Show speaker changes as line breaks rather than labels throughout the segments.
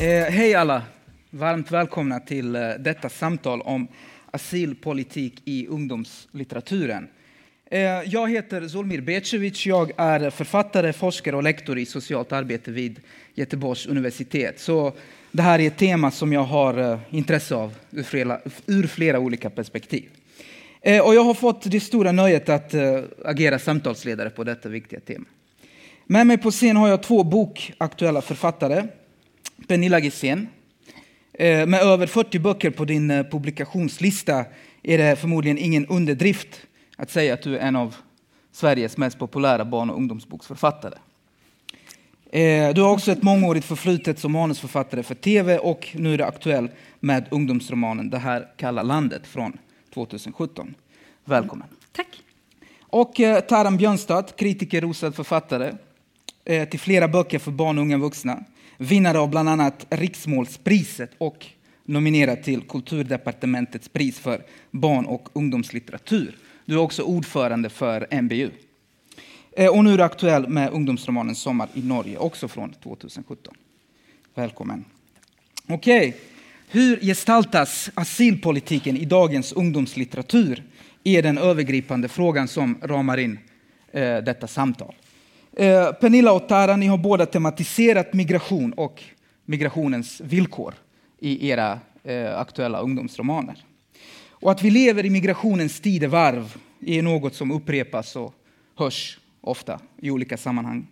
Eh, hej alla! Varmt välkomna till eh, detta samtal om asylpolitik i ungdomslitteraturen. Eh, jag heter Zulmir Becevic. Jag är författare, forskare och lektor i socialt arbete vid Göteborgs universitet. Så det här är ett tema som jag har eh, intresse av ur flera, ur flera olika perspektiv. Eh, och jag har fått det stora nöjet att eh, agera samtalsledare på detta viktiga tema. Med mig på scen har jag två bokaktuella författare. Pernilla Gisén. Eh, med över 40 böcker på din eh, publikationslista är det förmodligen ingen underdrift att säga att du är en av Sveriges mest populära barn och ungdomsboksförfattare. Eh, du har också ett mångårigt förflutet som manusförfattare för tv och nu är du aktuell med ungdomsromanen Det här kalla landet från 2017. Välkommen.
Tack.
Och Taran Björnstad, kritiker, rosad författare till flera böcker för barn och unga vuxna. Vinnare av bland annat Riksmålspriset och nominerad till Kulturdepartementets pris för barn och ungdomslitteratur. Du är också ordförande för MBU. Eh, och nu är du aktuell med ungdomsromanen Sommar i Norge, också från 2017. Välkommen. Okej, okay. hur gestaltas asylpolitiken i dagens ungdomslitteratur? är den övergripande frågan som ramar in eh, detta samtal. Eh, Pernilla och Tara, ni har båda tematiserat migration och migrationens villkor i era eh, aktuella ungdomsromaner. Och att vi lever i migrationens tidevarv är något som upprepas och hörs ofta i olika sammanhang.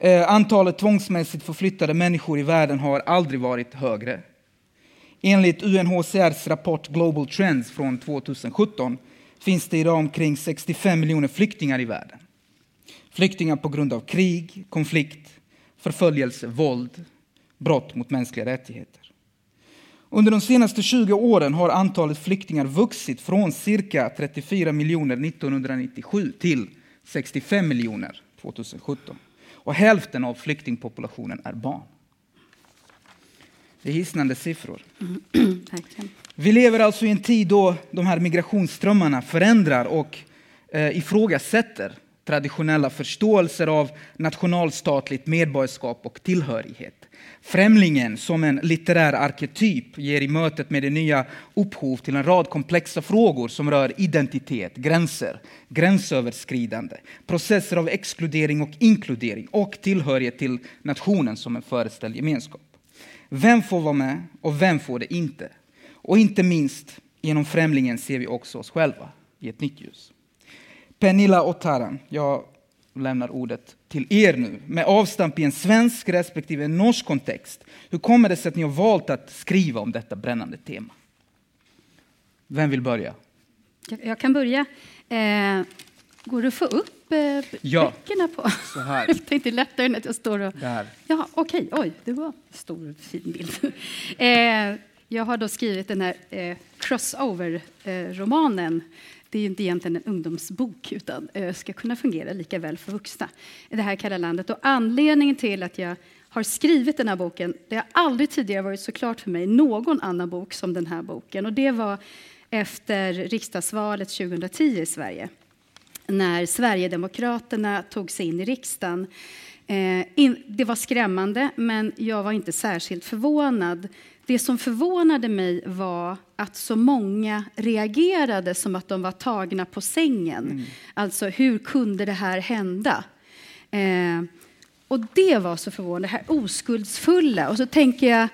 Eh, antalet tvångsmässigt förflyttade människor i världen har aldrig varit högre. Enligt UNHCRs rapport Global Trends från 2017 finns det idag omkring 65 miljoner flyktingar i världen. Flyktingar på grund av krig, konflikt, förföljelse, våld, brott mot mänskliga rättigheter. Under de senaste 20 åren har antalet flyktingar vuxit från cirka 34 miljoner 1997 till 65 miljoner 2017. Och hälften av flyktingpopulationen är barn. Det är hisnande siffror. Mm. Vi lever alltså i en tid då de här migrationsströmmarna förändrar och eh, ifrågasätter traditionella förståelser av nationalstatligt medborgarskap och tillhörighet. Främlingen som en litterär arketyp ger i mötet med det nya upphov till en rad komplexa frågor som rör identitet, gränser, gränsöverskridande, processer av exkludering och inkludering och tillhörighet till nationen som en föreställd gemenskap. Vem får vara med och vem får det inte? Och inte minst genom främlingen ser vi också oss själva i ett nytt ljus. Pernilla och Taran, jag lämnar ordet till er nu med avstamp i en svensk respektive en norsk kontext. Hur kommer det sig att ni har valt att skriva om detta brännande tema? Vem vill börja?
Jag kan börja. Eh, går det att få upp eh, ja, böckerna på?
Så här.
jag tänkte lättare än att jag står och...
Där.
Ja, okej. Okay. Oj, det var en stor fin bild. eh, jag har då skrivit den här eh, crossover-romanen det är ju inte egentligen en ungdomsbok utan eh, ska kunna fungera lika väl för vuxna. Det här kalla landet. Och anledningen till att jag har skrivit den här boken, det har aldrig tidigare varit så klart för mig någon annan bok som den här boken. Och det var efter riksdagsvalet 2010 i Sverige när Sverigedemokraterna tog sig in i riksdagen. Eh, det var skrämmande, men jag var inte särskilt förvånad. Det som förvånade mig var att så många reagerade som att de var tagna på sängen. Mm. Alltså, hur kunde det här hända? Eh, och det var så förvånande, det här oskuldsfulla. Och så tänker jag,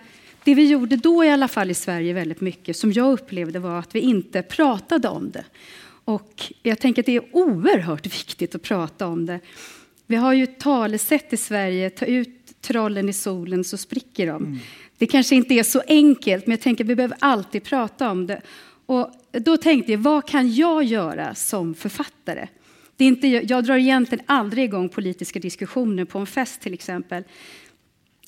det vi gjorde då i alla fall i Sverige väldigt mycket, som jag upplevde var att vi inte pratade om det. Och jag tänker att det är oerhört viktigt att prata om det. Vi har ju ett talesätt i Sverige, ta ut trollen i solen så spricker de. Mm. Det kanske inte är så enkelt, men jag tänker att vi behöver alltid prata om det. Och då tänkte jag, vad kan jag göra som författare? Det är inte, jag drar egentligen aldrig igång politiska diskussioner på en fest till exempel.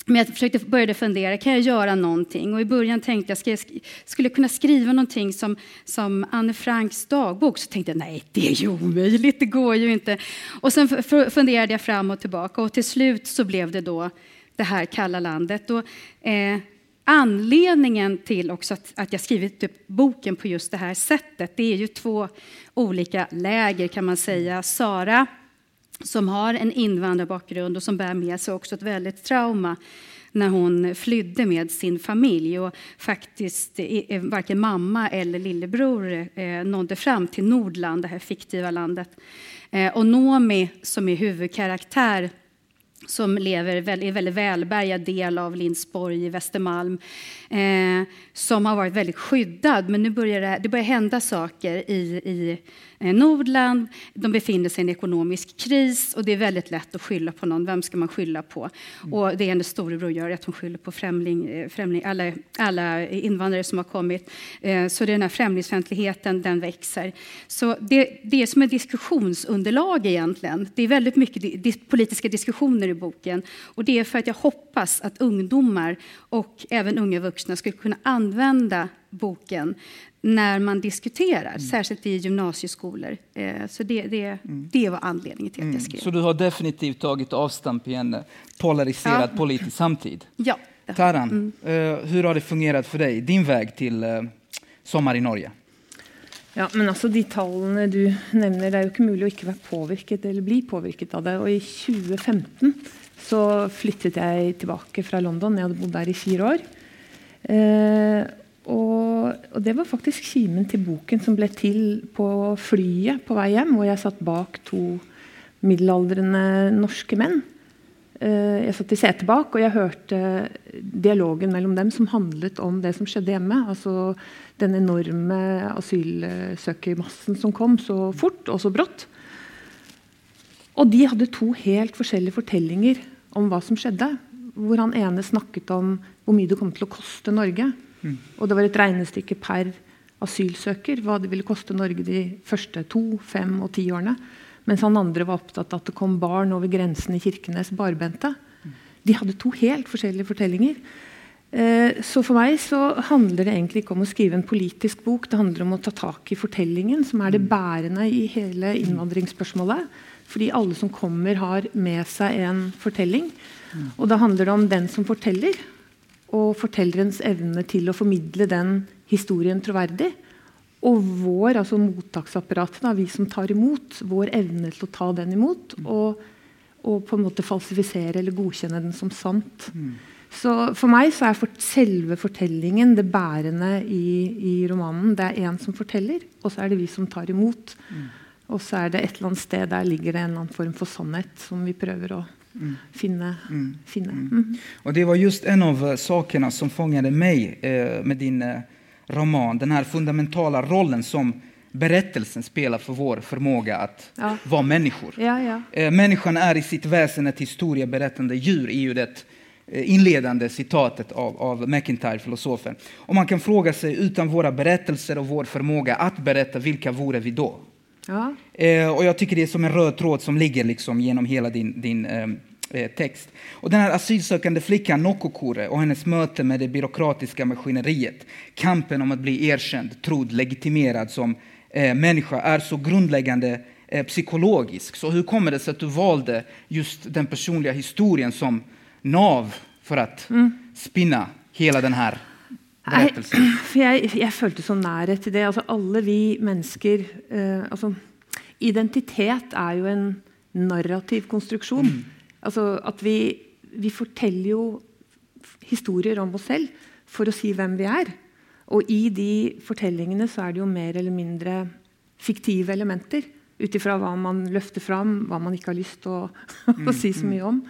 Men jag försökte började fundera, kan jag göra någonting? Och i början tänkte jag, ska jag skulle kunna skriva någonting som, som Anne Franks dagbok? Så tänkte jag, nej, det är ju omöjligt, det går ju inte. Och sen funderade jag fram och tillbaka och till slut så blev det då det här kalla landet. Och, eh, anledningen till också att, att jag skrivit upp boken på just det här sättet, det är ju två olika läger kan man säga. Sara som har en invandrarbakgrund och som bär med sig också ett väldigt trauma. när hon flydde med sin familj. Och faktiskt varken mamma eller lillebror eh, nådde fram till Nordland, det här fiktiva landet. Eh, och Nomi, som är huvudkaraktär som lever i en väldigt välbärgad del av Lindsborg i Västermalm, eh, som har varit väldigt skyddad. Men nu börjar det, det börjar hända saker i, i Eh, Nordland. De befinner sig i en ekonomisk kris och det är väldigt lätt att skylla på någon. Vem ska man skylla på? Mm. Och det hennes storebror gör, att hon skyller på främling, eh, främling, alla, alla invandrare som har kommit. Eh, så den här främlingsfientligheten, den växer. Så det, det är som ett diskussionsunderlag egentligen. Det är väldigt mycket politiska diskussioner i boken. Och det är för att jag hoppas att ungdomar och även unga vuxna ska kunna använda boken när man diskuterar, mm. särskilt i gymnasieskolor. Eh, så det, det, mm. det var anledningen till att jag mm. skrev.
Så du har definitivt tagit avstamp i en polariserad ja. politisk samtid?
Ja.
Taran, mm. Eh, hur har det fungerat för dig, din väg till eh, Sommar i Norge?
Ja, men alltså De tallene du nämner, det är ju inte möjligt att inte vara påverkad eller bli påverkad av det. Och I 2015 så flyttade jag tillbaka från London. Jag hade bott där i fyra år. Eh, och, och, det var faktiskt kimen till boken som blev till på flyet på väg hem. Och jag satt bak två medelålders norska män. Uh, jag satt i sätet bak och jag hörde dialogen mellan dem som handlade om det som skedde hemma. Alltså den enorma asylsökarmassen som kom så fort och så brått. Och de hade två helt olika berättelser om vad som skedde. Hvor han ene snakket om hur mycket det kom att kosta Norge. Mm. Och det var ett regnestycke per asylsöker vad det ville kosta Norge de första två, fem och tio åren. Medan han andra var upptatt av att det kom barn över gränsen i Kirkenes barbenta. De hade två helt olika berättelser. Eh, så för mig så handlar det egentligen inte om att skriva en politisk bok. Det handlar om att ta tag i berättelsen som är det mm. bärande i hela invandringsspörsmålet. För alla som kommer har med sig en berättelse. Mm. Och då handlar det om den som berättar och fortällerens evne till att förmedla den historien trovärdig. Och vår, alltså mottagsapparatet, vi som tar emot, vår evne till att ta den emot mm. och, och på något falsificera eller godkänna den som sant. Mm. Så för mig så är för, själva berättelsen det bärande i, i romanen. Det är en som berättar och så är det vi som tar emot. Mm. Och så är det ett eller annat ställe där ligger det en annan form för sanning som vi prövar att mm. finna. Mm. finna. Mm.
mm. Och det var just en av sakerna som fångade mig eh, med din eh, roman. Den här fundamentala rollen som berättelsen spelar för vår förmåga att ja. vara människor.
Ja, ja.
Eh, människan är i sitt väsen ett historieberättande djur, är ju det eh, inledande citatet av, av McIntyre, filosofen. Och man kan fråga sig, utan våra berättelser och vår förmåga att berätta, vilka vore vi då?
Ja.
Eh, och jag tycker det är som en röd tråd som ligger liksom genom hela din, din text. Och den här asylsökande flickan Nokokore och hennes möte med det byråkratiska maskineriet, kampen om att bli erkänd, trodd, legitimerad som eh, människa är så grundläggande eh, psykologisk. Så hur kommer det sig att du valde just den personliga historien som nav för att mm. spinna hela den här berättelsen?
Jag, jag följde så nära till det. Alltså, alla vi människor, eh, alltså, identitet är ju en narrativ konstruktion. Mm. Alltså att vi, vi forteller ju historier om oss själva för att säga vem vi är. Och i de berättelserna så är det ju mer eller mindre fiktiva elementer utifrån vad man lyfter fram, vad man inte har lust att mm, säga så mm. mycket om.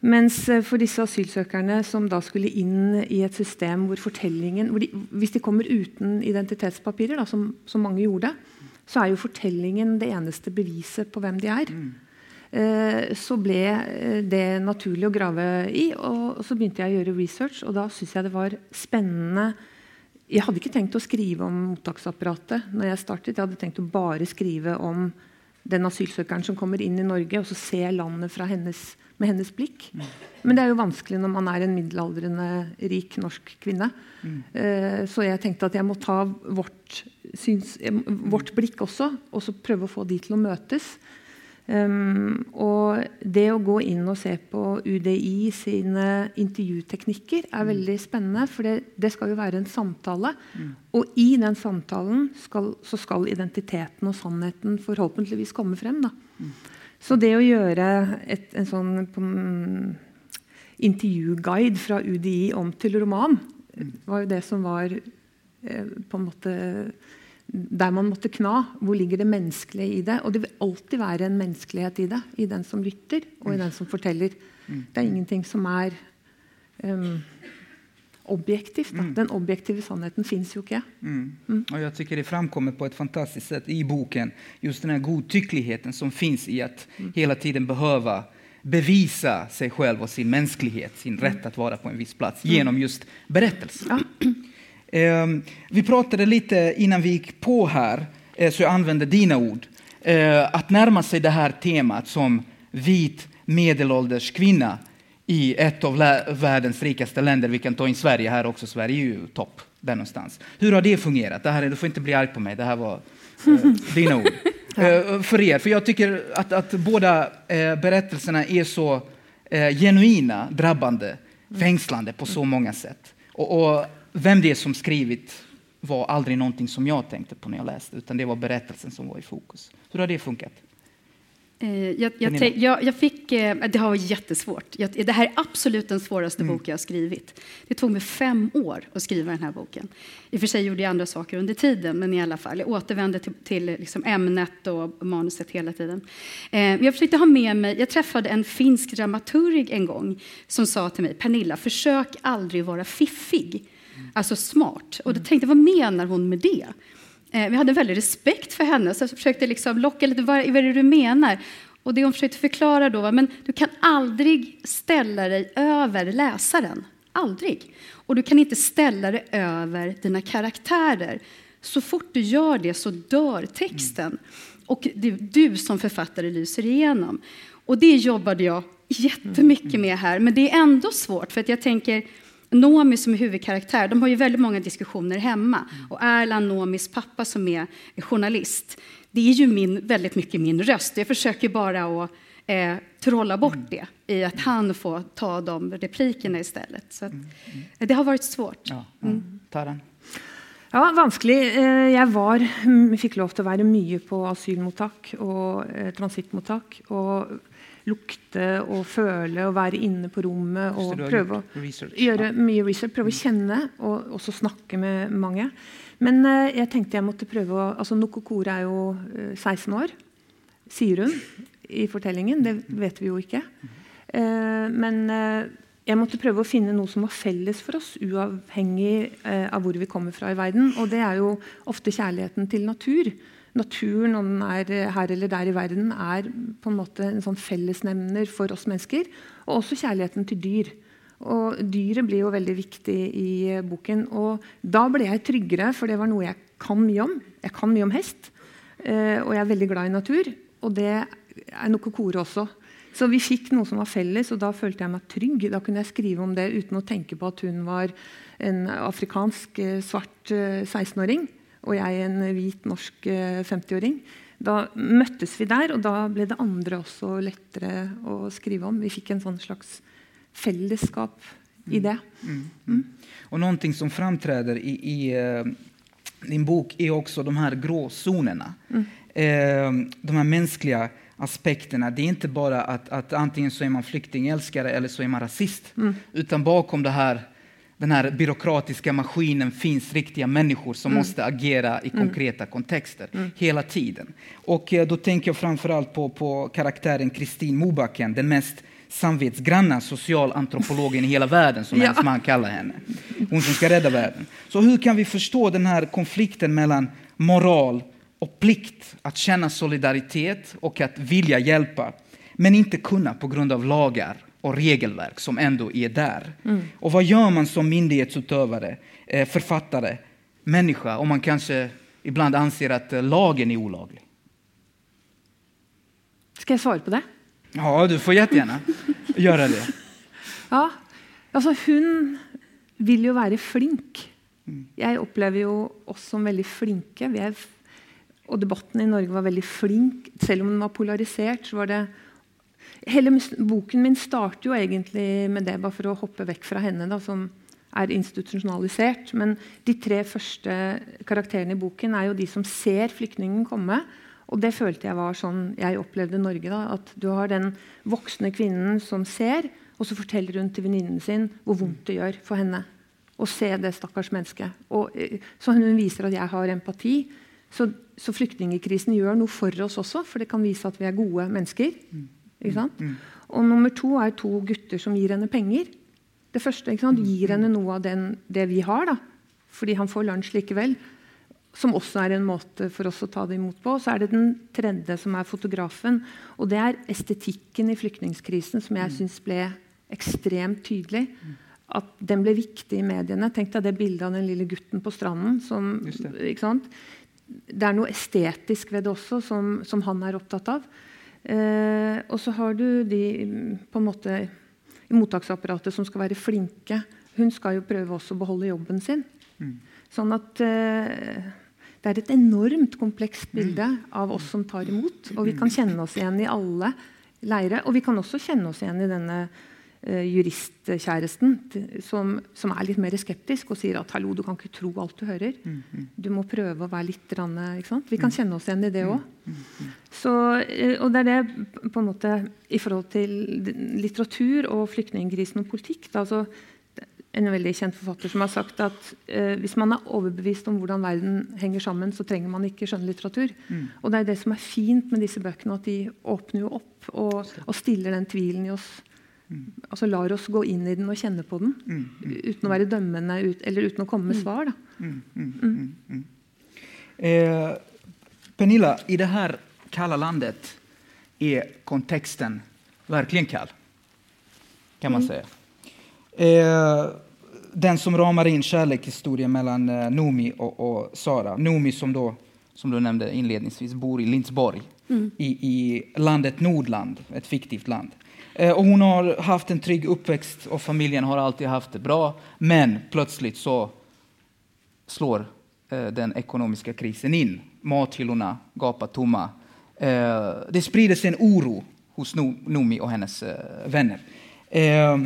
Men eh, för dessa asylsökande som då skulle in i ett system där fortellingen, hvor de, hvis de kommer utan identitetspapirer, da, som, som mange gjorde, så är ju fortellingen det eneste beviset på vem de är. Eh, så blev eh, det naturligt att gräva i, och så började jag göra research, och då syntes jag det var spännande. Jag hade inte tänkt att skriva om mottagsapparatet när jag startade. Jag hade tänkt att bara skriva om den asylsökaren som kommer in i Norge, och så se landet från hennes med hennes blick. Mm. Men det är ju vanskligt när man är en medelåldrande, rik norsk kvinna. Mm. Uh, så jag tänkte att jag måste ta vårt, syns, eh, vårt blick också och så pröva att få de till att mötas. Um, och det att gå in och se på UDI sina intervjutekniker är mm. väldigt spännande för det, det ska ju vara en samtal mm. och i den samtalen ska, så ska identiteten och sanningen förhoppningsvis komma fram. Då. Mm. Så det att göra ett, en sån intervjuguide fra UDI om til roman. Det var jo det som var eh, på en måte der man måtte kna. Hvor ligger det menneskelige i det? Og det vil alltid være en menneskelighet i det. I den som lytter, og i den som forteller. Det er ingenting som er um, objektivt. Da. Den objektiva sannheten finns ju inte.
Mm. Mm. Och jag tycker det framkommer på ett fantastiskt sätt i boken, just den här godtyckligheten som finns i att mm. hela tiden behöva bevisa sig själv och sin mänsklighet, sin rätt att vara på en viss plats genom just berättelsen. Ja. Eh, vi pratade lite innan vi gick på här, eh, så jag använder dina ord, eh, att närma sig det här temat som vit medelålders kvinna i ett av världens rikaste länder. Vi kan ta in Sverige här också. Sverige är ju topp där någonstans. Hur har det fungerat? Det här, du får inte bli arg på mig. Det här var eh, dina ord. Eh, för er. För jag tycker att, att båda eh, berättelserna är så eh, genuina, drabbande, fängslande på så många sätt. Och, och, vem det är som skrivit var aldrig någonting som jag tänkte på när jag läste, utan det var berättelsen som var i fokus. Hur har det funkat?
Eh, jag, jag, jag, jag, fick, eh, det har varit jättesvårt. det här är absolut den svåraste mm. bok jag har skrivit. Det tog mig fem år att skriva den här boken. I och för sig gjorde jag andra saker under tiden, men i alla fall. Jag återvände till, till liksom ämnet och manuset hela tiden. Eh, jag försökte ha med mig, jag träffade en finsk dramaturg en gång som sa till mig, Pernilla, försök aldrig vara fiffig, alltså smart. Och då tänkte jag, vad menar hon med det? Eh, vi hade väldigt respekt för henne, så jag försökte liksom locka lite, vad, vad är det du menar? Och det hon försökte förklara då var, men du kan aldrig ställa dig över läsaren. Aldrig. Och du kan inte ställa dig över dina karaktärer. Så fort du gör det så dör texten. Och det du som författare lyser igenom. Och det jobbade jag jättemycket med här. Men det är ändå svårt, för att jag tänker, Nomi som är huvudkaraktär, de har ju väldigt många diskussioner hemma. Mm. Och Erland, Nomis pappa som är journalist, det är ju min, väldigt mycket min röst. Jag försöker bara att eh, trolla bort mm. det i att han får ta de replikerna istället. Så att, mm. det har varit svårt. Ja,
mm. Taran?
Ja, vanskelig. Eh, jeg var, fikk lov til å være mye på asylmottak og eh, transittmottak. Og lukte og føle og være inne på rommet og prøve å gjøre mye research, prøve å kjenne og også snakke med mange. Men uh, jeg tenkte jeg måtte prøve å altså Nokokore er jo uh, eh, 16 år, sier hun i fortellingen. Det vet vi jo ikke. Uh, men jeg måtte prøve å finne noe som var felles for oss, uavhengig av hvor vi kommer fra i verden. Og det er jo ofte kjærligheten til natur naturen, om den er eh, her eller der i verden, er på en måte en sånn fellesnevner for oss mennesker. Og også kjærligheten til dyr. Og dyret blir jo veldig viktig i eh, boken. Og da ble jeg tryggere, for det var noe jeg kan mye om. Jeg kan mye om hest, eh, og jeg er veldig glad i natur. Og det er noe kore også. Så vi fikk noe som var felles, og da følte jeg meg trygg. Da kunne jeg skrive om det uten å tenke på at hun var en afrikansk svart 16-åring og jeg en hvit norsk 50-åring. Eh, da møttes vi der, og da ble det andre også lettere å skrive om. Vi fikk en sånn slags fellesskap i det. Mm.
Mm. Och någonting som framträder i, i uh, din bok är också de här gråzonerna. Mm. Uh, de här mänskliga aspekterna. Det är inte bara att, att antingen så är man flyktingälskare eller så är man rasist. Mm. Utan bakom det här den här byråkratiska maskinen finns riktiga människor som mm. måste agera i mm. konkreta mm. kontexter mm. hela tiden. Och eh, då tänker jag framförallt på, på karaktären Kristin Mobacken, den mest samvetsgranna socialantropologen i hela världen, som ja. hennes man kallar henne. Hon som ska rädda världen. Så hur kan vi förstå den här konflikten mellan moral och plikt, att känna solidaritet och att vilja hjälpa, men inte kunna på grund av lagar och regelverk som ändå är där. Mm. Och vad gör man som myndighetsutövare, eh, författare, människa om man kanske ibland anser att eh, lagen är olaglig?
Ska jag svara på det?
Ja, du får jättegärna göra det.
Ja, alltså hon vill ju vara flink. Mm. Jag upplever ju oss som väldigt flinka. Vi är, och debatten i Norge var väldigt flink. Även om den var polariserad så var det Hele boken min starter jo egentlig med det, bare for å hoppe vekk fra henne, da, som er institusjonalisert. Men de tre første karakterene i boken er jo de som ser flyktningen komme. Og det følte jeg var sånn jeg opplevde Norge. da, At du har den voksne kvinnen som ser, Och så forteller hun til venninnen sin hvor vondt det gjør for henne å se det stakkars mennesket. Og, eh, så hun viser at jeg har empati. Så, så flyktningkrisen gjør noe for oss også, for det kan vise at vi er gode mennesker. Mm. Og nummer to er to gutter som gir henne penger. Det første gir henne noe av den, det vi har, da. fordi han får lunsj likevel. Som også er en måte for oss å ta det imot på. Så er det den tredje, som er fotografen. Og det er estetikken i flyktningkrisen, som jeg syns ble ekstremt tydelig. At den ble viktig i mediene. Tenk deg det bildet av den lille gutten på stranden. Som, sant? Det er noe estetisk ved det også, som, som han er opptatt av. Eh, og så har du de på en måte i mottaksapparatet som skal være flinke. Hun skal jo prøve også å beholde jobben sin. Mm. Sånn at eh, det er et enormt komplekst bilde av oss som tar imot. Og vi kan kjenne oss igjen i alle leire. Og vi kan også kjenne oss igjen i denne juristkjæresten som, som, er litt mer skeptisk og sier at hallo, du kan ikke tro alt du hører. Du må prøve å være litt rann, Vi kan kjenne oss igjen i det òg. Uh, og det er det på en måte i forhold til litteratur og flyktningkrisen og politikk. Da, altså, en veldig kjent forfatter som har sagt at eh, hvis man er overbevist om hvordan verden henger sammen, så trenger man ikke skjønnlitteratur. Mm. Og det er det som er fint med disse bøkene, at de åpner jo opp og, og stiller den tvilen i oss. Mm. Altså lar oss gå inn i den og kjenne på den mm. mm. uten å være dømmende eller uten å komme med mm. svar.
Mm. Eh, Pernilla, i det här kalla landet är kontexten verkligen kall, kan man säga. Eh, den som ramar in kärlekshistorien mellan eh, Nomi och, och, Sara. Nomi som då, som du nämnde inledningsvis, bor i Lindsborg mm. i, i landet Nordland, ett fiktivt land. Eh, och hon har haft en trygg uppväxt och familjen har alltid haft det bra. Men plötsligt så slår eh, den ekonomiska krisen in. Mathyllorna gapar tomma. Eh, det sprider sig en oro hos Nomi och hennes eh, vänner. Eh,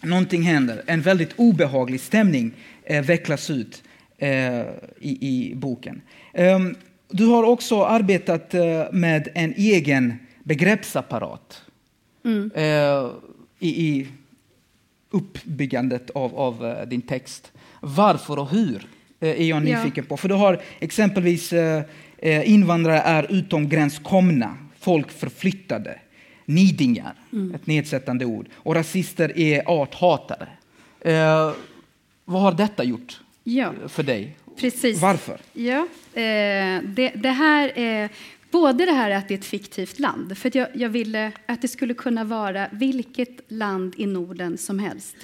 någonting händer. En väldigt obehaglig stämning eh, vecklas ut eh, i, i, boken. Eh, du har också arbetat eh, med en egen begreppsapparat mm. Eh, i, i, uppbyggandet av, av eh, din text. Varför och hur är jag nyfiken ja. på. För du har exempelvis invandrare är utom gräns komna, folk förflyttade nidingar, mm. ett nedsättande ord. Och rasister är arthatare. Eh, vad har detta gjort ja. för dig?
Precis.
Varför?
Ja, eh, det, det, här är både det här att det är ett fiktivt land, för jag, jag ville att det skulle kunna vara vilket land i Norden som helst.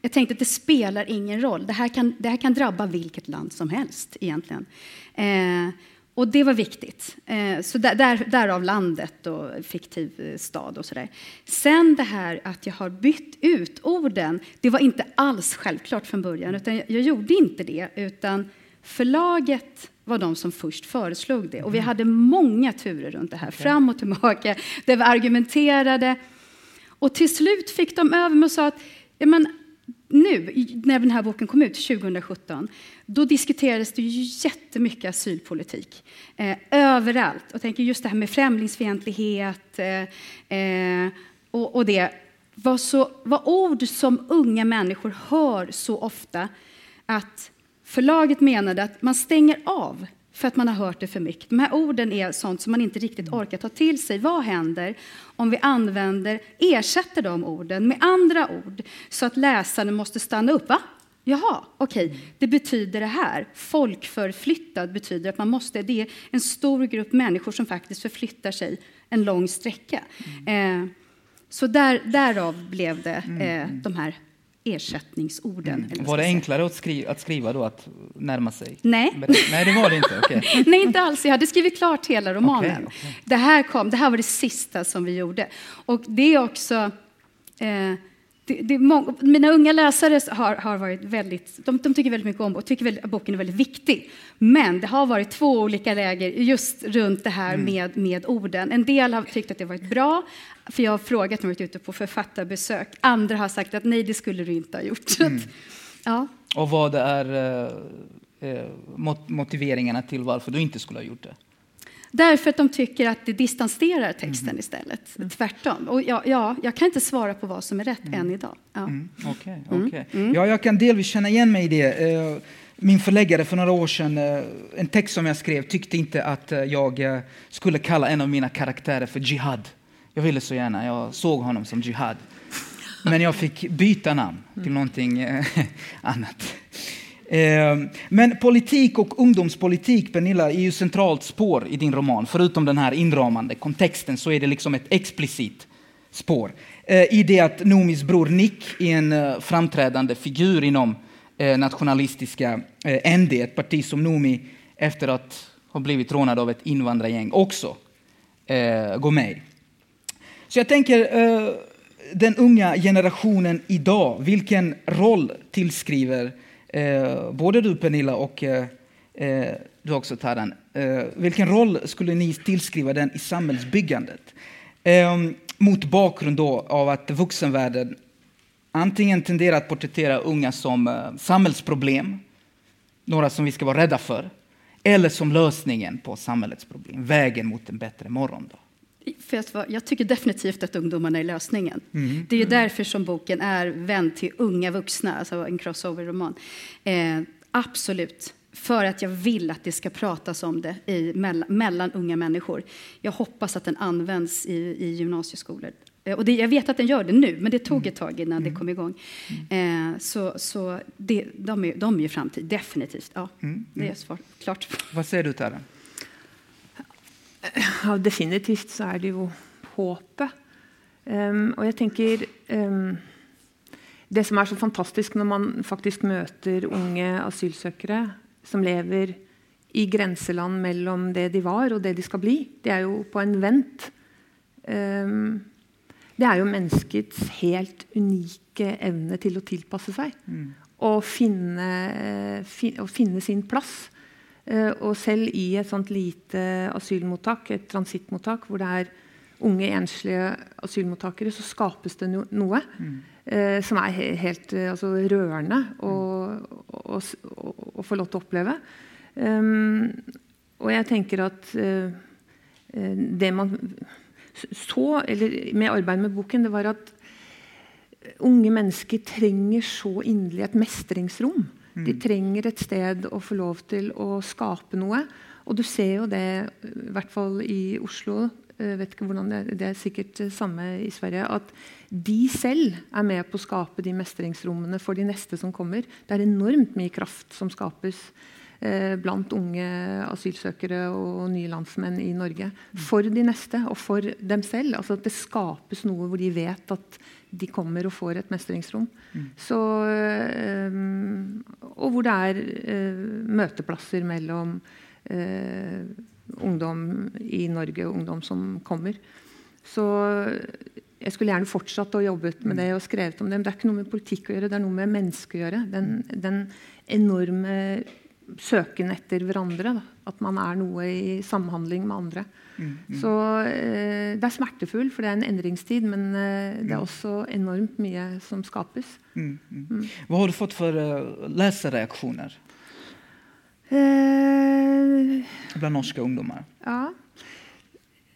Jag tänkte att det spelar ingen roll. Det här kan, det här kan drabba vilket land som helst egentligen. Eh, och det var viktigt. Eh, så där, där, därav landet och fiktiv eh, stad och sådär. Sen det här att jag har bytt ut orden, det var inte alls självklart från början, utan jag, jag gjorde inte det, utan förlaget var de som först föreslog det. Och vi mm. hade många turer runt det här, fram och tillbaka, där vi argumenterade. Och till slut fick de över mig och sa att ja, men, nu, när den här boken kom ut 2017, då diskuterades det ju jättemycket asylpolitik. Eh, överallt. Och tänker just det här med främlingsfientlighet eh, eh, och, och, det var, så, var ord som unga människor hör så ofta att förlaget menade att man stänger av för att man har hört det för mycket. De här orden är sånt som man inte riktigt orkar ta till sig. Vad händer om vi använder, ersätter de orden med andra ord så att läsaren måste stanna upp? Va? Jaha, okej, okay. det betyder det här. Folkförflyttad betyder att man måste, det är en stor grupp människor som faktiskt förflyttar sig en lång sträcka. Mm. Eh, så där, därav blev det eh, de här ersättningsorden.
Mm. Var det enklare att skriva, att skriva då, att närma sig?
Nej.
Nej, det var det inte. Okay.
Nej, inte alls. Jag hade skrivit klart hela romanen. Okay, okay. Det, här kom, det här var det sista som vi gjorde. Och det är också... Eh, det, det många, mina unga läsare har, har varit väldigt, de, de, tycker väldigt mycket om och tycker att boken är väldigt viktig. Men det har varit två olika läger just runt det här mm. med, med orden. En del har tyckt att det varit bra, för jag har frågat när jag varit ute på författarbesök. Andra har sagt att nej, det skulle du inte ha gjort. Mm.
ja. Och vad är eh, eh motiveringarna till varför du inte skulle ha gjort det?
Därför att de tycker att det distanserar texten mm. istället. Mm. Tvärtom. Och ja, ja, jag kan inte svara på vad som är rätt mm. än idag.
Ja. Mm. Okay, okay. Mm. Ja, jag kan delvis känna igen mig i det. Eh, min förläggare för några år sedan, eh, en text som jag skrev, tyckte inte att eh, jag skulle kalla en av mina karaktärer för Jihad. Jag ville så gärna, jag såg honom som Jihad. Men jag fick byta namn till någonting annat. Ehm, men politik och ungdomspolitik, Pernilla, är ju centralt spår i din roman. Förutom den här inramande kontexten så är det liksom ett explicit spår. Eh, I det att Nomis bror Nick är en eh, framträdande figur inom eh, nationalistiska ND, ett parti som Nomi efter att ha blivit rånad av ett invandrargäng också går med i. Så jag tänker, den unga generationen idag, vilken roll tillskriver Eh, både du Pernilla och eh, eh, du också Taran. Eh, vilken roll skulle ni tillskriva den i samhällsbyggandet? Eh, mot bakgrund av att vuxenvärlden antingen tenderar att porträttera unga som eh, samhällsproblem, några som vi ska vara rädda för, eller som lösningen på samhällets problem, vägen mot en bättre morgondag.
För jag tycker definitivt att ungdomarna är lösningen. Mm. Det är ju därför som boken är vänd till unga vuxna, alltså en crossover-roman. Eh, absolut. För att jag vill att det ska pratas om det i, mellan, mellan unga människor. Jag hoppas att den används i, i gymnasieskolor. Eh, och det, jag vet att den gör det nu, men det tog mm. ett tag innan mm. det kom igång. Mm. Eh, så så det, de, är, de är ju framtid, definitivt. Ja, mm. Det är mm. svar, klart.
Vad säger du, Tara?
Ja, definitivt så er det jo håpet. Um, og jeg tenker um, Det som er så fantastisk når man faktisk møter unge asylsøkere som lever i grenseland mellom det de var, og det de skal bli, det er jo på en vent. Um, det er jo menneskets helt unike evne til å tilpasse seg. Mm. Og finne, fin, å finne sin plass. Eh, og selv i et sånt lite asylmottak, et transittmottak, hvor det er unge, enslige asylmottakere, så skapes det noe mm. eh, som er helt eh, altså, rørende å, å, å, å, få lov til å oppleve. Um, og jeg tenker at uh, det man så eller med arbeidet med boken, det var at unge mennesker trenger så inderlig et mestringsrom. De mm. trenger et sted å få lov til å skape noe. Og du ser jo det, i hvert fall i Oslo, jeg vet ikke hvordan det, er, det er sikkert samme i Sverige, at de selv er med på å skape de mestringsrommene for de neste som kommer. Det er enormt mye kraft som skapes eh, Eh, blant unge asylsøkere og nye landsmenn i Norge. For de neste og for dem selv. Altså at det skapes noe hvor de vet at de kommer og får et mestringsrom. Mm. Så, eh, og hvor det er eh, møteplasser mellom ungdom i Norge og ungdom som kommer. Så jeg skulle gjerne fortsatt å jobbe med det og skrevet om det. Men det er ikke noe med politikk å gjøre, det er noe med menneske å gjøre. Den, den enorme søken etter hverandre. Da. At man er noe i samhandling med andre. Mm, mm. Så eh, det er smertefullt, for det er en endringstid, men eh, det er mm. også enormt mye som skapes.
Mm, mm. mm. Hva har du fått for uh, leserreaksjoner?
Eh,
Blant norske ungdommer?
Ja.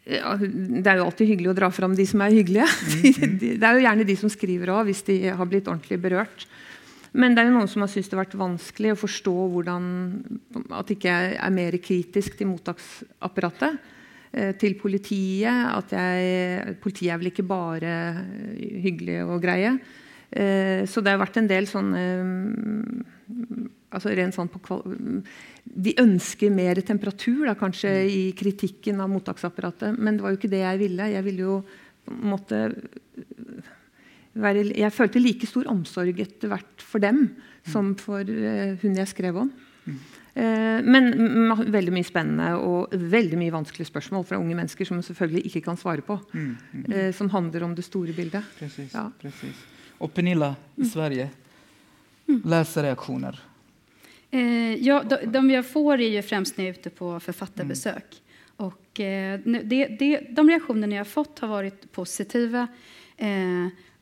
ja. Det er jo alltid hyggelig å dra fram de som er hyggelige. det er jo gjerne de som skriver òg, hvis de har blitt ordentlig berørt. Men det er jo noen som har syntes det har vært vanskelig å forstå hvordan, at ikke jeg er mer kritisk til mottaksapparatet. Eh, til politiet. At jeg, politiet er vel ikke bare hyggelig og greie. Eh, så det har vært en del sånne altså rent sånn på De ønsker mer temperatur da, kanskje i kritikken av mottaksapparatet. Men det var jo ikke det jeg ville. Jeg ville jo måtte Jeg følte like stor omsorg etter hvert for dem som for uh, hun jeg skrev om. Mm. Eh, men veldig mye spennende og veldig mye vanskelige spørsmål fra unge mennesker som selvfølgelig ikke kan svare på. Mm, mm. Eh, som handler om det store bildet.
Precis, ja. precis. Och Pernilla i mm. Sverige, mm. läsarreaktioner?
Eh, ja, de, de jag får är ju främst när jag är ute på författarbesök. Mm. Och, eh, det, det, de reaktionerna jag har fått har varit positiva.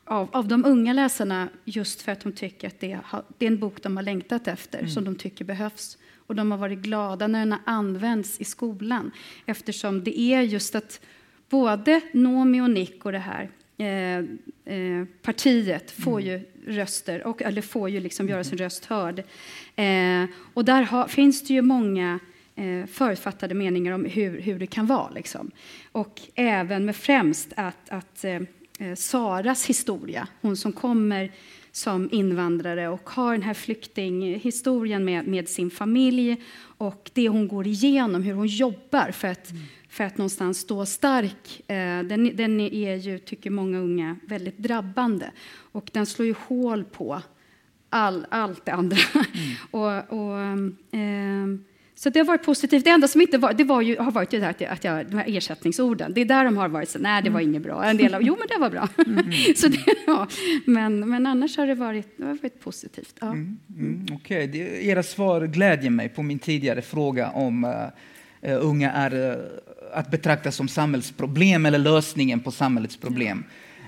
Av, av de unga läsarna just för att de tycker att det, har, det är en bok de har längtat efter, mm. som de tycker behövs. Och de har varit glada när den används i skolan eftersom det är just att både Nomi och Nick och det här eh, eh, partiet får mm. ju röster, och, eller får ju liksom göra sin röst hörd. Eh, och där har, finns det ju många eh, förutfattade meningar om hur, hur det kan vara. Liksom. Och även med främst att, att eh, Saras historia, hon som kommer som invandrare och har den här flyktinghistorien med, med sin familj och det hon går igenom, hur hon jobbar för att, mm. för att någonstans stå stark. Eh, den, den är ju, tycker många unga, väldigt drabbande och den slår ju hål på all, allt det andra. Mm. och, och eh, så det har varit positivt. Det enda som inte var, det var ju, har varit ju det här att jag, de här ersättningsorden. Det är där de har varit så, nej det var mm. inget bra. En del av, jo men det var bra. Mm. så det, ja. men, men annars har det varit, det har varit positivt. Ja. Mm.
Mm. Okej, okay. era svar glädjer mig på min tidigare fråga om uh, unga är uh, att betrakta som samhällsproblem eller lösningen på samhällets problem. Uh,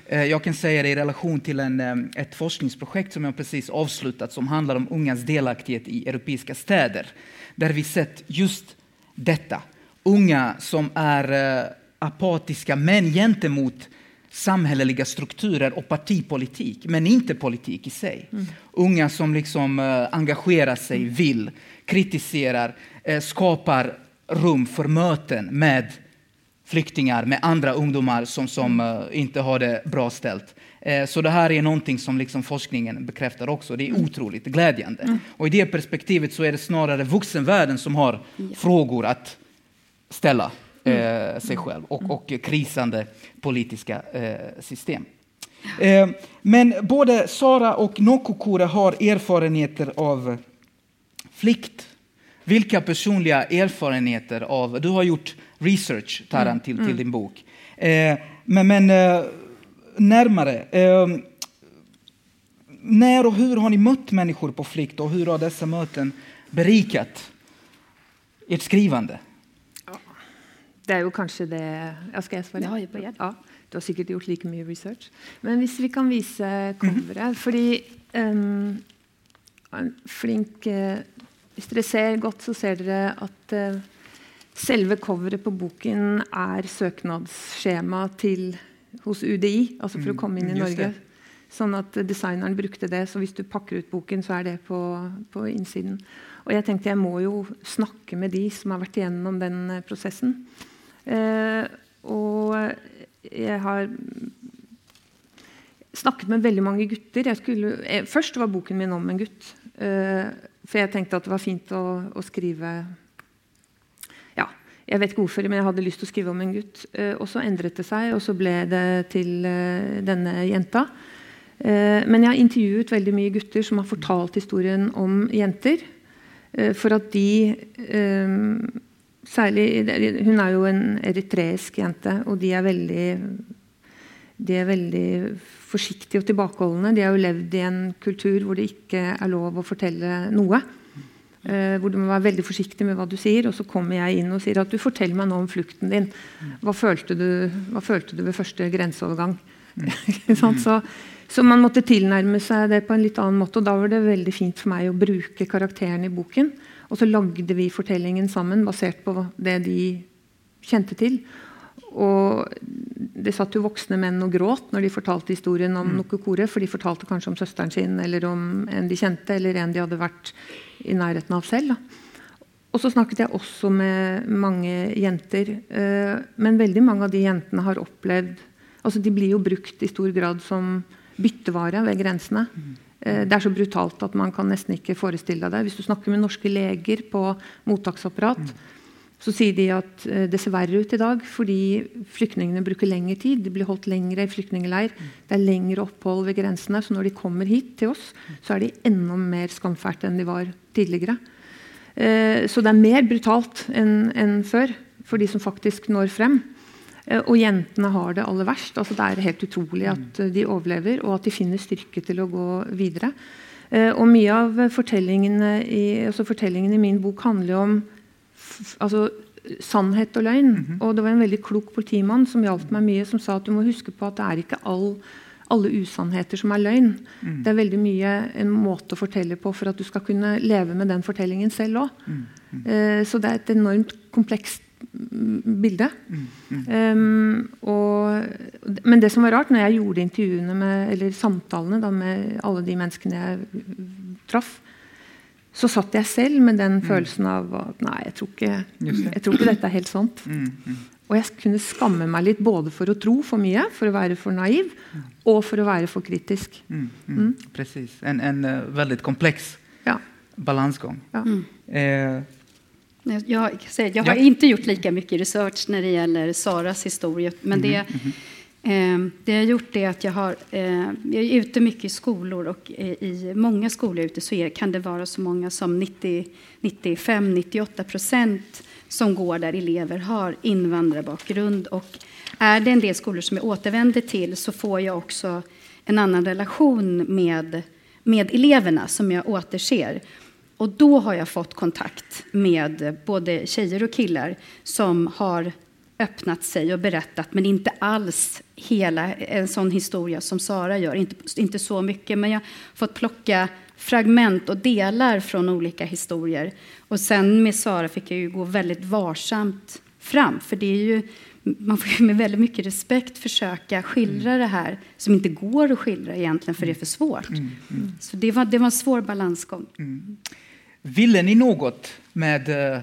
jag kan säga det i relation till en, um, ett forskningsprojekt som jag precis avslutat som handlar om ungas delaktighet i europeiska städer där vi sett just detta. Unga som är eh, apatiska men gentemot samhälleliga strukturer och partipolitik, men inte politik i sig. Mm. Unga som liksom engagerar sig, mm. vill, kritiserar, skapar rum för möten med flyktingar, med andra ungdomar som, som uh, inte har det bra ställt. Eh, så det här är någonting som liksom forskningen bekräftar också. Det är mm. otroligt glädjande. Mm. Och i det perspektivet så är det snarare vuxenvärlden som har frågor att ställa mm. eh, sig själv och, och krisande politiska eh, system. Eh, men både Sara och Nokokure har erfarenheter av flykt. Vilka personliga erfarenheter av... Du har gjort research, Taran, mm. till, till mm. din bok. Eh, men, men eh, närmare. Eh, när och hur har ni mött människor på flykt och hur har dessa möten berikat ert skrivande?
Ja, det är ju kanske det... Ja, ska jag svara?
Ja, jag börjar.
Ja, du har säkert gjort lika mycket research. Men om vi kan visa coveret mm. Fordi um, en flink uh, Hvis dere ser godt, så ser dere at uh, selve coveret på boken er søknadsskjema til hos UDI, altså for å mm, komme inn i Norge. Sånn at designeren brukte det, så hvis du pakker ut boken, så er det på, på innsiden. Og jeg tenkte jeg må jo snakke med de som har vært igjennom den eh, prosessen. Eh, jeg har snakket med veldig mange gutter. Skulle, jeg, eh, først var boken min om en gutt. Eh, for jeg tenkte at det var fint å, å skrive jeg vet ikke hvorfor, men jeg hadde lyst til å skrive om en gutt. Eh, og så endret det seg, og så ble det til eh, denne jenta. Eh, men jeg har intervjuet veldig mye gutter som har fortalt historien om jenter. Eh, for at de eh, Særlig Hun er jo en eritreisk jente, og de er veldig de er veldig forsiktige og tilbakeholdne. De har jo levd i en kultur hvor det ikke er lov å fortelle noe. Uh, hvor du må være veldig forsiktig med hva du sier. Og så kommer jeg inn og sier at du forteller meg nå om flukten din. Hva følte du, hva følte du ved første grenseovergang? Mm. så, så, man måtte tilnærme seg det på en litt annen måte. Og da var det veldig fint for meg å bruke karakterene i boken. Og så lagde vi fortellingen sammen basert på det de kjente til. Og det satt jo voksne menn og gråt når de fortalte historien om mm. Nokokore, for de fortalte kanskje om søsteren sin eller om en de kjente, eller en de hadde vært i nærheten av selv. Da. Og så snakket jeg også med mange jenter. Eh, men veldig mange av de jentene har opplevd altså De blir jo brukt i stor grad som byttevare ved grensene. Eh, det er så brutalt at man kan nesten ikke forestille deg det. Hvis du snakker med norske leger på mottaksapparat, så sier de at eh, det ser verre ut i dag fordi flyktningene bruker lengre tid. De blir holdt lengre i flyktningleir. Det er lengre opphold ved grensene. Så når de kommer hit til oss, så er de enda mer skamfælte enn de var tidligere. Eh, så det er mer brutalt enn, enn før for de som faktisk når frem. Eh, og jentene har det aller verst. Altså, det er helt utrolig at de overlever, og at de finner styrke til å gå videre. Og mye av fortellingene i, altså fortellingen i min bok handler om altså, sannhet og løgn. Mm -hmm. Og det var en veldig klok politimann som hjalp meg mye, som sa at du må huske på at det er ikke all, alle usannheter som er løgn. Mm. Det er veldig mye en måte å fortelle på for at du skal kunne leve med den fortellingen selv òg. Mm. Mm. Uh, så det er et enormt komplekst bilde. Um, og, men det som var rart, når jeg gjorde intervjuene med, eller samtalene da, med alle de menneskene jeg traff, så satt jeg selv med den følelsen av at nei, jeg tror ikke, jeg tror ikke dette er helt sant. Og jeg kunne skamme meg litt både for å tro for mye, for å være for naiv, og for å være for kritisk.
Mm, mm. Mm. Precis. En, en uh, väldigt komplex ja. balansgång. Ja.
Eh. Jag, jag, har ja. inte gjort lika mycket research när det gäller Saras historia. Men det, mm-hmm, mm-hmm. eh, Ehm, det jag har gjort är att jag, har, ehm, jag är ute mycket i skolor och i många skolor ute så är, kan det vara så många som 95-98 procent som går där elever har invandrarbakgrund. Och är det en del skolor som jag återvänder till så får jag också en annan relation med, med eleverna som jag återser. Och då har jag fått kontakt med både tjejer och killar som har öppnat sig och berättat, men inte alls hela en sån historia som Sara gör. Inte, inte så mycket, men jag har fått plocka fragment och delar från olika historier. Och sen med Sara fick jag ju gå väldigt varsamt fram, för det är ju man får med väldigt mycket respekt försöka skildra mm. det här som inte går att skildra egentligen, för det är för svårt. Mm. Mm. Så det var, det var en svår balansgång. Mm.
Ville ni något med uh,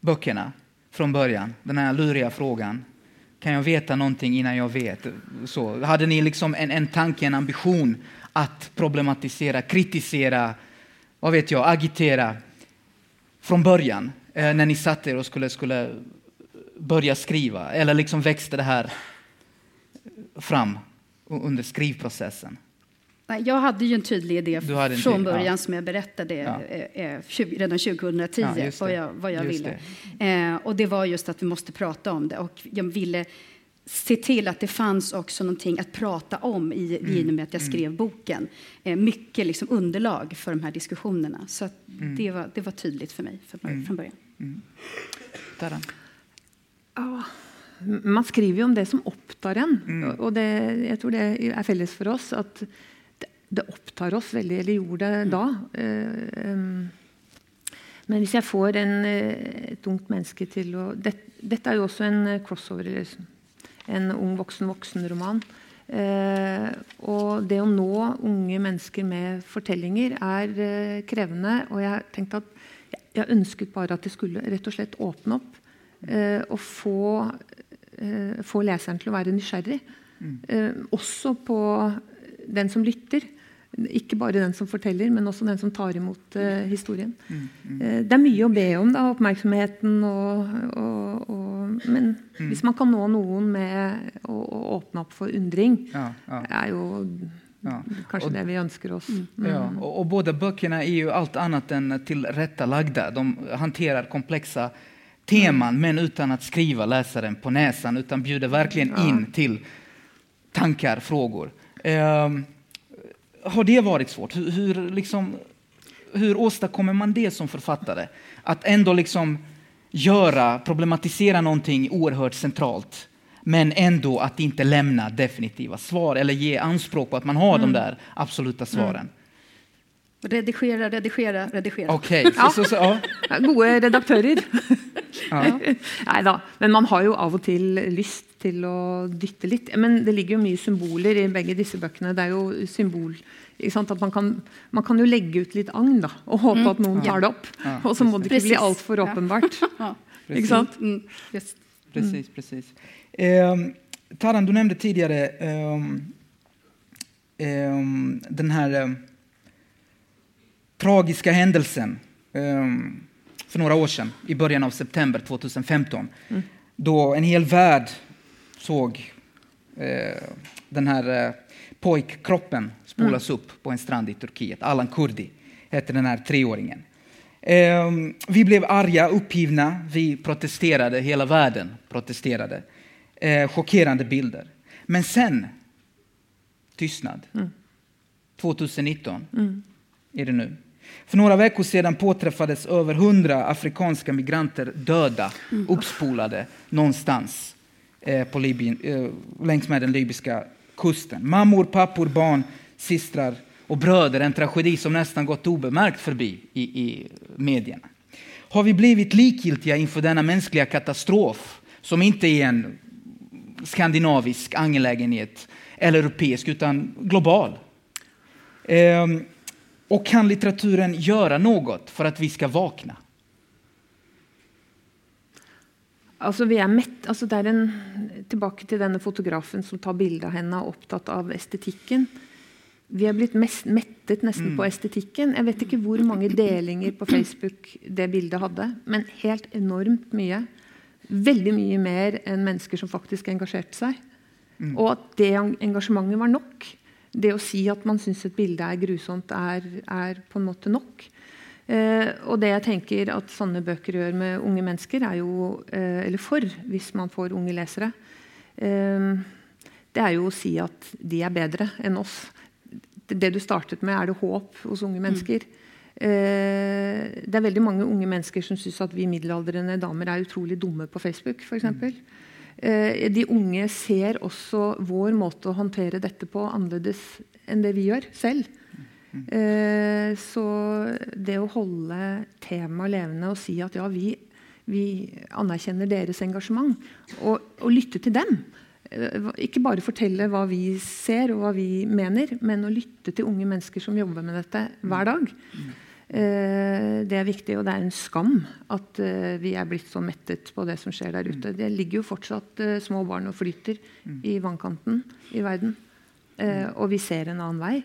böckerna från början? Den här luriga frågan. Kan jag veta någonting innan jag vet? Så, hade ni liksom en, en tanke, en ambition att problematisera, kritisera, vad vet jag, agitera från början eh, när ni satt er och skulle, skulle börja skriva? Eller liksom växte det här fram under skrivprocessen?
Jag hade ju en tydlig idé från början ja. som jag berättade ja. eh, eh redan 2010 ja, vad jag, vad jag ville. Det. Eh, och det var just att vi måste prata om det och jag ville se till att det fanns också någonting att prata om i, mm. i och med att jag mm. skrev boken. Eh, mycket liksom underlag för de här diskussionerna. Så mm. det, var, det var tydligt för mig för, mm. från början. Mm.
Ja, man skriver ju om det som upptar en. Mm. Och det, jag tror det är fälles för oss att det, upptar oss väldigt, eller gjorde det då. Uh, um, men om jag får en, eh, ett ungt människa till att... Det, detta är ju också en eh, crossover en ung voksen-voksen-roman. Eh, og det å nå unge mennesker med fortellinger er eh, krevende. Og jeg tenkte at jeg ønsket bare at det skulle rett og slett åpne opp. Eh, og få, eh, få, leseren til å være nysgjerrig. Mm. Eh, også på den som lytter. Ikke bare den som forteller, men også den som tar imot uh, historien. Mm, mm. Uh, det er mye å be om, da, oppmerksomheten. Og, og, og, men mm. hvis man kan nå noen med å, å åpne opp for undring, ja, ja. er jo ja. kanske och, det vi önskar oss. Mm.
Ja, och, och, båda böckerna är ju allt annat än tillrättalagda. De hanterar komplexa teman, mm. men utan att skriva läsaren på näsan, utan bjuder verkligen in till tankar, frågor. Um, har det varit svårt? Hur, hur, liksom, hur åstadkommer man det som författare? Att ändå liksom göra, problematisera någonting oerhört centralt men ändå att inte lämna definitiva svar eller ge anspråk på att man har mm. de där absoluta svaren. Mm.
Redigera, redigera, redigera.
Okej, okay. så, så, ja.
Gode redaktörer. Ja. Nej då. Men man har ju av och till lust till att dytta lite. Men det ligger ju mycket symboler i bägge dessa böckerna. Det är ju symbol att man, kan, man kan ju lägga ut lite agn då, och hoppas mm. att någon tar det upp. Ja, och så må det inte bli allt för uppenbart. ja. Precis. Mm.
Yes. Precis, precis. Eh, Taran, du nämnde tidigare eh, eh, den här ehm, tragiska händelsen ehm, för några år sedan, i början av september 2015, mm. då en hel värld såg eh, den här eh, pojkkroppen spolas mm. upp på en strand i Turkiet. Alan Kurdi hette den här treåringen. Eh, vi blev arga, uppgivna, vi protesterade, hela världen protesterade. Eh, chockerande bilder. Men sen, tystnad. Mm. 2019 mm. är det nu. För några veckor sedan påträffades över hundra afrikanska migranter döda, mm. uppspolade någonstans eh, på Libyen, eh, längs med den libyska kusten. Mammor, pappor, barn, systrar och bröder. En tragedi som nästan gått obemärkt förbi i, i medierna. Har vi blivit likgiltiga inför denna mänskliga katastrof som inte är en skandinavisk angelägenhet eller europeisk utan global? Ehm, och kan litteraturen göra något för att vi ska vakna?
Altså, vi er mett, altså det er en, tilbake til denne fotografen som tar bilde av henne og opptatt av estetikken. Vi er blitt mest, mettet nesten mm. på estetikken. Jeg vet ikke hvor mange delinger på Facebook det bildet hadde, men helt enormt mye. Veldig mye mer enn mennesker som faktisk engasjerte seg. Mm. Og at det engasjementet var nok. Det å si at man syns et bilde er grusomt, er, er på en måte nok. Eh, og det jeg tenker at sånne bøker gjør med unge mennesker, er jo eh, Eller for, hvis man får unge lesere. Eh, det er jo å si at de er bedre enn oss. Det du startet med, er det håp hos unge mennesker. Mm. det er veldig mange unge mennesker som syns at vi middelaldrende damer er utrolig dumme på Facebook, f.eks. Mm. Eh, de unge ser også vår måte å håndtere dette på annerledes enn det vi gjør selv. Eh, så det å holde temaet levende og si at ja, vi, vi anerkjenner deres engasjement, og, og, lytte til dem. Eh, Inte ikke bare fortelle hva vi ser og hva vi mener, men å lytte til unge mennesker som jobber med dette hver dag. Eh, det er viktig, og det er en skam at vi er blitt så mettet på det som skjer der ute. Det ligger jo fortsatt små barn og flyter i vannkanten i verden. Og vi ser en annen vei.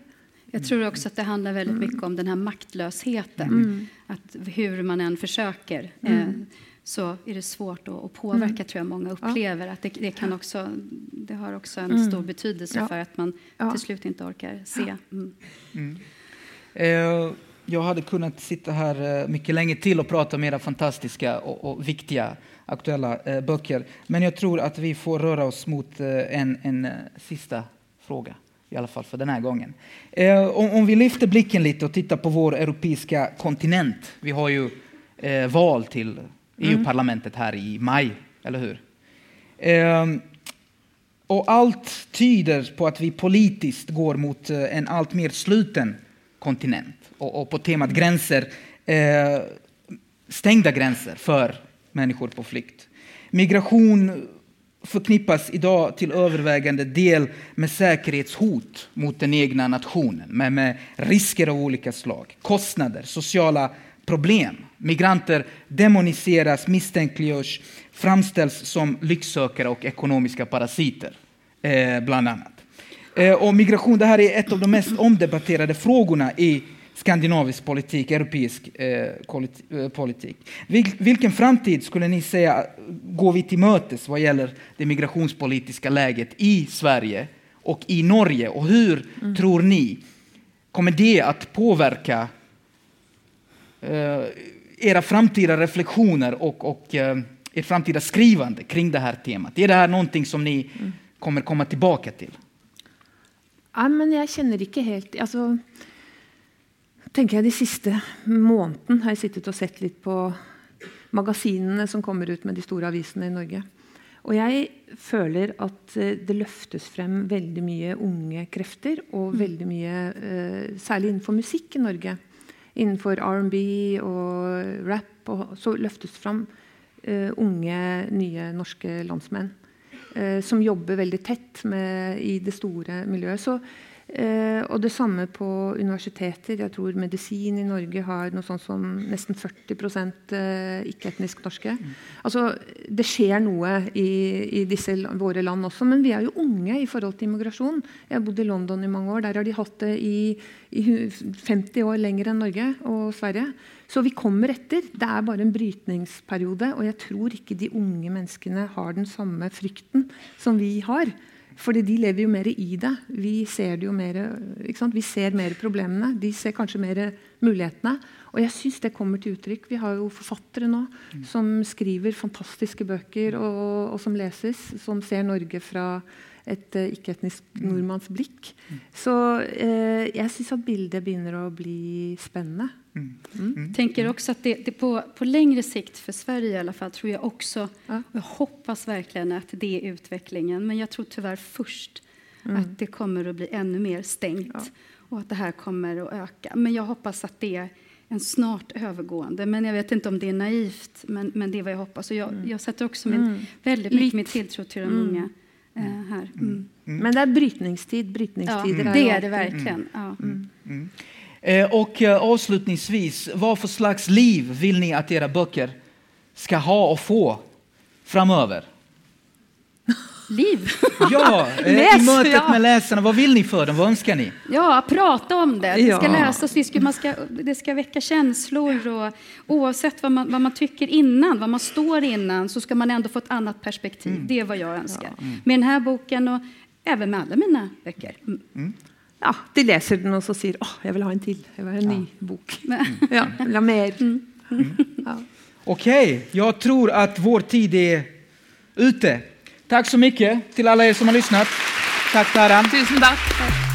Jag tror också att det handlar väldigt mycket om den här maktlösheten. Mm. Att hur man än försöker eh, mm. så är det svårt att, påverka, mm. tror jag många upplever. Att det, det, kan också, det har också en mm. stor betydelse ja. för att man ja. till slut inte orkar se. Mm.
Mm. Eh, jag hade kunnat sitta här eh, mycket länge till och prata om era fantastiska och, och viktiga aktuella eh, böcker. Men jag tror att vi får röra oss mot eh, en, en eh, sista fråga i alla fall för den här gången. Eh, om, om, vi lyfter blicken lite och tittar på vår europeiska kontinent. Vi har ju val till EU-parlamentet här i maj, eller hur? Eh, och allt tyder på att vi politiskt går mot en allt mer sluten kontinent. Och, och på temat gränser, eh, stängda gränser för människor på flykt. Migration förknippas idag till övervägande del med säkerhetshot mot den egna nationen, med, med risker av olika slag, kostnader, sociala problem. Migranter demoniseras, misstänkliggörs, framställs som lycksökare och ekonomiska parasiter, eh, bland annat. Eh, och migration, det här är ett av de mest omdebatterade frågorna i skandinavisk politik, europeisk eh, eh, politik. Vil, vilken framtid skulle ni säga går vi till mötes vad gäller det migrationspolitiska läget i Sverige och i Norge? Och hur mm. tror ni kommer det att påverka eh, era framtida reflektioner och, och eh, ert framtida skrivande kring det här temat? Är det här någonting som ni mm. kommer komma tillbaka till?
Ja, men jag känner inte helt... Alltså, tenker jeg De siste måneden har jeg sittet og sett litt på magasinene som kommer ut med de store avisene i Norge. Og jeg føler at eh, det løftes frem veldig mye unge krefter, og mm. veldig mye eh, Særlig innenfor musikk i Norge. Innenfor R&B og rap og, så løftes fram uh, unge, nye norske landsmenn. Uh, som jobber veldig tett med, i det store miljøet. Så Eh, og det samme på universiteter. Jeg tror medisin i Norge har noe sånt som nesten 40 eh, ikke-etnisk norske. Mm. Altså, det skjer noe i, i disse våre land også, men vi er jo unge i forhold til immigrasjon. Jeg har bodd i London i mange år. Der har de hatt det i, i 50 år lenger enn Norge og Sverige. Så vi kommer etter. Det er bare en brytningsperiode. Og jeg tror ikke de unge menneskene har den samme frykten som vi har. Fordi de lever jo mer i det. Vi ser det jo mer, vi ser mer problemene. De ser kanskje mer mulighetene. Og jeg syns det kommer til uttrykk. Vi har jo forfattere nå mm. som skriver fantastiske bøker, og, og som leses, som ser Norge fra et uh, ikke-etnisk mm. nordmanns blikk. Mm. Så uh, jeg syns at bildet begynner å bli spennende.
Mm. Mm. Tänker också att det, det, på, på längre sikt för Sverige i alla fall tror jag också, ja. jag hoppas verkligen att det är utvecklingen, men jag tror tyvärr först att det kommer att bli ännu mer stängt
Ja.
och att det här kommer att öka. Men jag hoppas att det är en snart övergående. Men jag vet inte om det är naivt, men, men det är vad jag hoppas. Och jag, jag sätter också min, väldigt mycket min tilltro till de unga eh, här. Mm.
Men det är brytningstid.
Ja,
Brytningstider
det
ju
är det verkligen. Ja.
Eh, Och eh, avslutningsvis, vad för slags liv vill ni att era böcker ska ha och få framöver?
Liv!
Ja, eh, i
Läs,
mötet
ja.
med läsarna, vad vill ni för dem? Vad önskar ni?
Ja, prata om det. Det ska
Ja.
läsas, vi ska, man ska, det ska väcka känslor. Och, oavsett vad man, vad man tycker innan, vad man står innan, så ska man ändå få ett annat perspektiv. Det är vad jag önskar. Med den här boken och även med alla mina böcker. Mm.
Ja, de läser den och så säger åh, jag vill ha en till. Jag vill ha en ny bok.
Men-
Ja, jag vill ha mer. Ja.
Okej, jag tror att vår tid är ute. Tack så mycket till alla er som har lyssnat. Tack Taran.
Tusen tack.